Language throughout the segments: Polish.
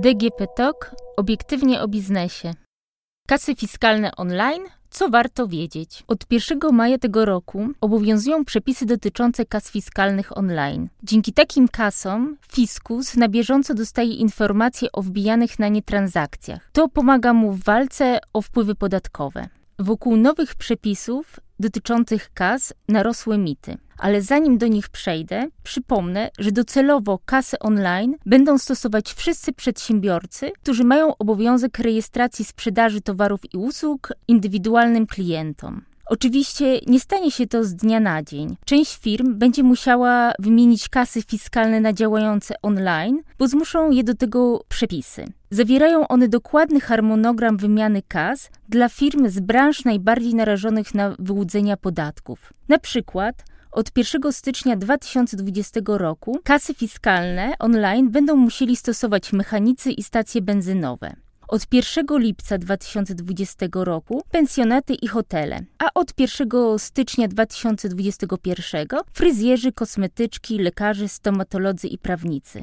DGP Talk obiektywnie o biznesie. Kasy fiskalne online co warto wiedzieć? Od 1 maja tego roku obowiązują przepisy dotyczące kas fiskalnych online. Dzięki takim kasom fiskus na bieżąco dostaje informacje o wbijanych na nie transakcjach. To pomaga mu w walce o wpływy podatkowe. Wokół nowych przepisów dotyczących kas narosły mity. Ale zanim do nich przejdę, przypomnę, że docelowo kasy online będą stosować wszyscy przedsiębiorcy, którzy mają obowiązek rejestracji sprzedaży towarów i usług indywidualnym klientom. Oczywiście nie stanie się to z dnia na dzień. Część firm będzie musiała wymienić kasy fiskalne na działające online, bo zmuszą je do tego przepisy. Zawierają one dokładny harmonogram wymiany kas dla firm z branż najbardziej narażonych na wyłudzenia podatków. Na przykład od 1 stycznia 2020 roku kasy fiskalne online będą musieli stosować mechanicy i stacje benzynowe. Od 1 lipca 2020 roku pensjonaty i hotele, a od 1 stycznia 2021 fryzjerzy, kosmetyczki, lekarze, stomatolodzy i prawnicy.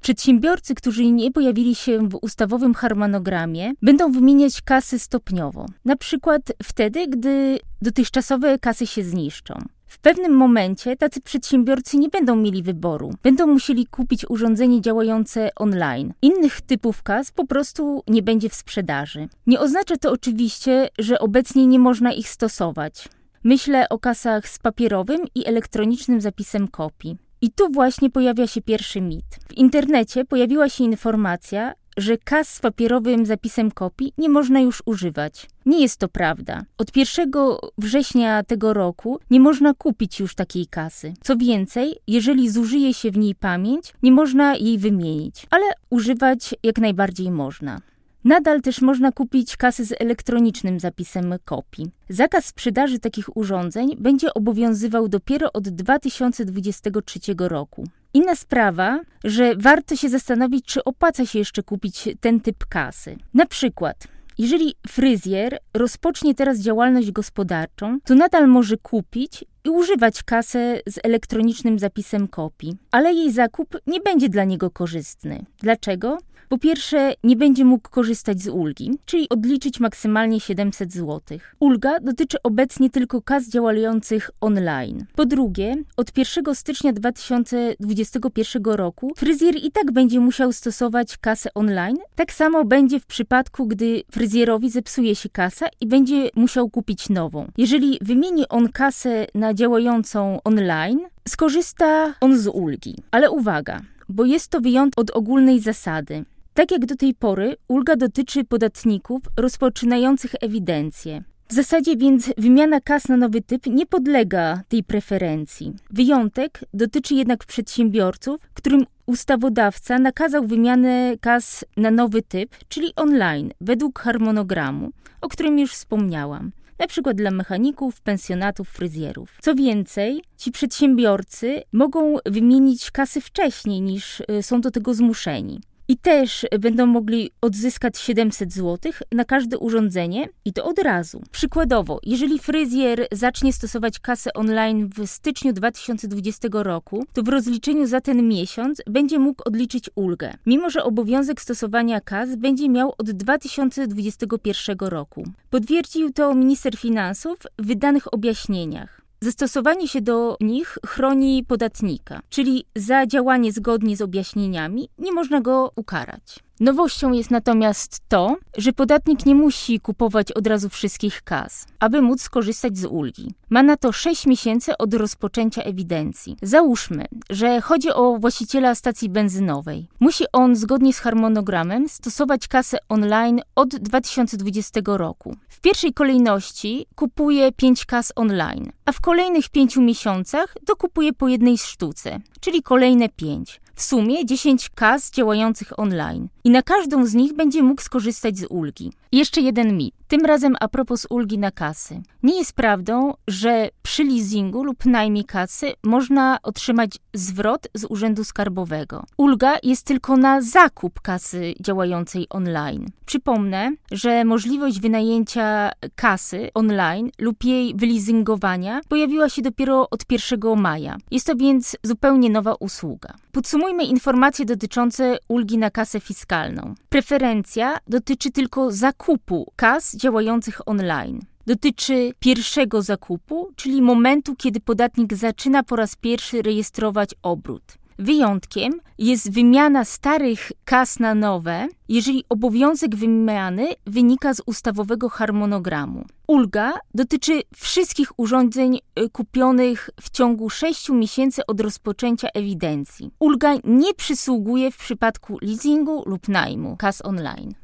Przedsiębiorcy, którzy nie pojawili się w ustawowym harmonogramie, będą wymieniać kasy stopniowo, na przykład wtedy, gdy dotychczasowe kasy się zniszczą. W pewnym momencie tacy przedsiębiorcy nie będą mieli wyboru. Będą musieli kupić urządzenie działające online. Innych typów kas po prostu nie będzie w sprzedaży. Nie oznacza to oczywiście, że obecnie nie można ich stosować. Myślę o kasach z papierowym i elektronicznym zapisem kopii. I tu właśnie pojawia się pierwszy mit. W internecie pojawiła się informacja, że kas z papierowym zapisem kopii nie można już używać. Nie jest to prawda. Od 1 września tego roku nie można kupić już takiej kasy. Co więcej, jeżeli zużyje się w niej pamięć, nie można jej wymienić, ale używać jak najbardziej można. Nadal też można kupić kasy z elektronicznym zapisem kopii. Zakaz sprzedaży takich urządzeń będzie obowiązywał dopiero od 2023 roku. Inna sprawa, że warto się zastanowić, czy opłaca się jeszcze kupić ten typ kasy. Na przykład, jeżeli fryzjer rozpocznie teraz działalność gospodarczą, to nadal może kupić i używać kasę z elektronicznym zapisem kopii, ale jej zakup nie będzie dla niego korzystny. Dlaczego? Po pierwsze, nie będzie mógł korzystać z ulgi, czyli odliczyć maksymalnie 700 zł. Ulga dotyczy obecnie tylko kas działających online. Po drugie, od 1 stycznia 2021 roku fryzjer i tak będzie musiał stosować kasę online. Tak samo będzie w przypadku, gdy fryzjerowi zepsuje się kasa i będzie musiał kupić nową. Jeżeli wymieni on kasę na działającą online, skorzysta on z ulgi. Ale uwaga, bo jest to wyjątek od ogólnej zasady. Tak jak do tej pory, ulga dotyczy podatników rozpoczynających ewidencję. W zasadzie więc wymiana kas na nowy typ nie podlega tej preferencji. Wyjątek dotyczy jednak przedsiębiorców, którym ustawodawca nakazał wymianę kas na nowy typ, czyli online, według harmonogramu, o którym już wspomniałam na przykład dla mechaników, pensjonatów, fryzjerów. Co więcej, ci przedsiębiorcy mogą wymienić kasy wcześniej niż y, są do tego zmuszeni i też będą mogli odzyskać 700 zł na każde urządzenie i to od razu. Przykładowo, jeżeli fryzjer zacznie stosować kasę online w styczniu 2020 roku, to w rozliczeniu za ten miesiąc będzie mógł odliczyć ulgę, mimo że obowiązek stosowania kas będzie miał od 2021 roku. Potwierdził to minister finansów w wydanych objaśnieniach. Zastosowanie się do nich chroni podatnika, czyli za działanie zgodnie z objaśnieniami nie można go ukarać. Nowością jest natomiast to, że podatnik nie musi kupować od razu wszystkich kas, aby móc skorzystać z ulgi. Ma na to 6 miesięcy od rozpoczęcia ewidencji. Załóżmy, że chodzi o właściciela stacji benzynowej. Musi on zgodnie z harmonogramem stosować kasę online od 2020 roku. W pierwszej kolejności kupuje 5 kas online, a w kolejnych 5 miesiącach dokupuje po jednej sztuce, czyli kolejne 5. W sumie 10 kas działających online i na każdą z nich będzie mógł skorzystać z ulgi. Jeszcze jeden mit. Tym razem a propos ulgi na kasy. Nie jest prawdą, że przy leasingu lub najmie kasy można otrzymać zwrot z Urzędu Skarbowego. Ulga jest tylko na zakup kasy działającej online. Przypomnę, że możliwość wynajęcia kasy online lub jej wyleasingowania pojawiła się dopiero od 1 maja. Jest to więc zupełnie nowa usługa. Podsumujmy informacje dotyczące ulgi na kasę fiskalną. Preferencja dotyczy tylko zakupu kas działających online dotyczy pierwszego zakupu, czyli momentu, kiedy podatnik zaczyna po raz pierwszy rejestrować obrót. Wyjątkiem jest wymiana starych kas na nowe, jeżeli obowiązek wymiany wynika z ustawowego harmonogramu. Ulga dotyczy wszystkich urządzeń y, kupionych w ciągu 6 miesięcy od rozpoczęcia ewidencji. Ulga nie przysługuje w przypadku leasingu lub najmu kas online.